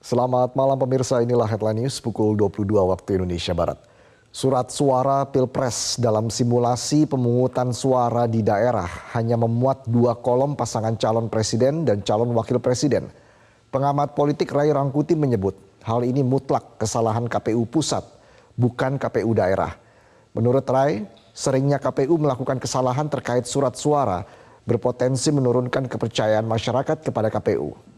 Selamat malam pemirsa, inilah headline news pukul 22 waktu Indonesia Barat. Surat suara Pilpres dalam simulasi pemungutan suara di daerah hanya memuat dua kolom pasangan calon presiden dan calon wakil presiden. Pengamat politik Ray Rangkuti menyebut hal ini mutlak kesalahan KPU pusat, bukan KPU daerah. Menurut Ray, seringnya KPU melakukan kesalahan terkait surat suara berpotensi menurunkan kepercayaan masyarakat kepada KPU.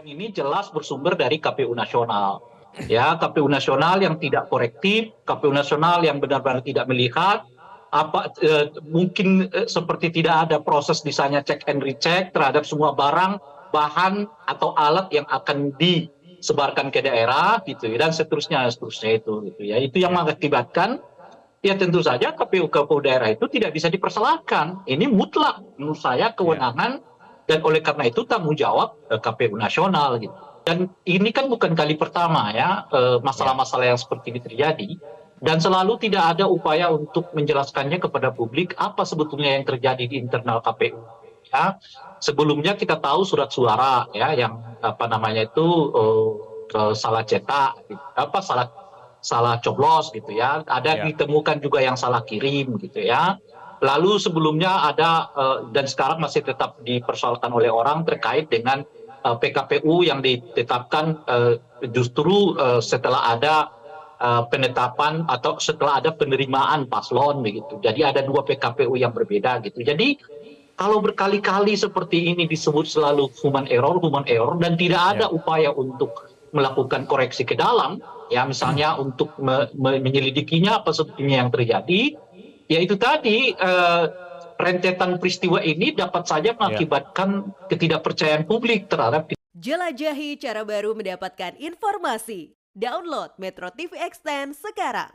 Aturan ini jelas bersumber dari KPU nasional. Ya, KPU nasional yang tidak korektif, KPU nasional yang benar-benar tidak melihat apa eh, mungkin eh, seperti tidak ada proses misalnya check and recheck terhadap semua barang, bahan atau alat yang akan disebarkan ke daerah gitu ya, dan seterusnya seterusnya itu gitu ya. Itu yang mengakibatkan ya tentu saja KPU KPU daerah itu tidak bisa dipersalahkan. Ini mutlak menurut saya kewenangan dan oleh karena itu tanggung jawab eh, KPU nasional gitu. Dan ini kan bukan kali pertama ya eh, masalah-masalah yang seperti ini terjadi dan selalu tidak ada upaya untuk menjelaskannya kepada publik apa sebetulnya yang terjadi di internal KPU. Ya, sebelumnya kita tahu surat suara ya yang apa namanya itu uh, salah cetak, gitu. apa salah salah coblos gitu ya. Ada Ya. ditemukan juga yang salah kirim gitu ya. Lalu sebelumnya ada uh, dan sekarang masih tetap dipersoalkan oleh orang terkait dengan uh, PKPU yang ditetapkan uh, justru uh, setelah ada uh, penetapan atau setelah ada penerimaan paslon begitu. Jadi ada dua PKPU yang berbeda gitu. Jadi kalau berkali-kali seperti ini disebut selalu human error, human error dan tidak ada upaya untuk melakukan koreksi ke dalam, ya misalnya untuk me- me- menyelidikinya apa sebetulnya yang terjadi, ya itu tadi eh, rentetan peristiwa ini dapat saja mengakibatkan ketidakpercayaan publik terhadap Jelajahi cara baru mendapatkan informasi. Download Metro TV Extend sekarang.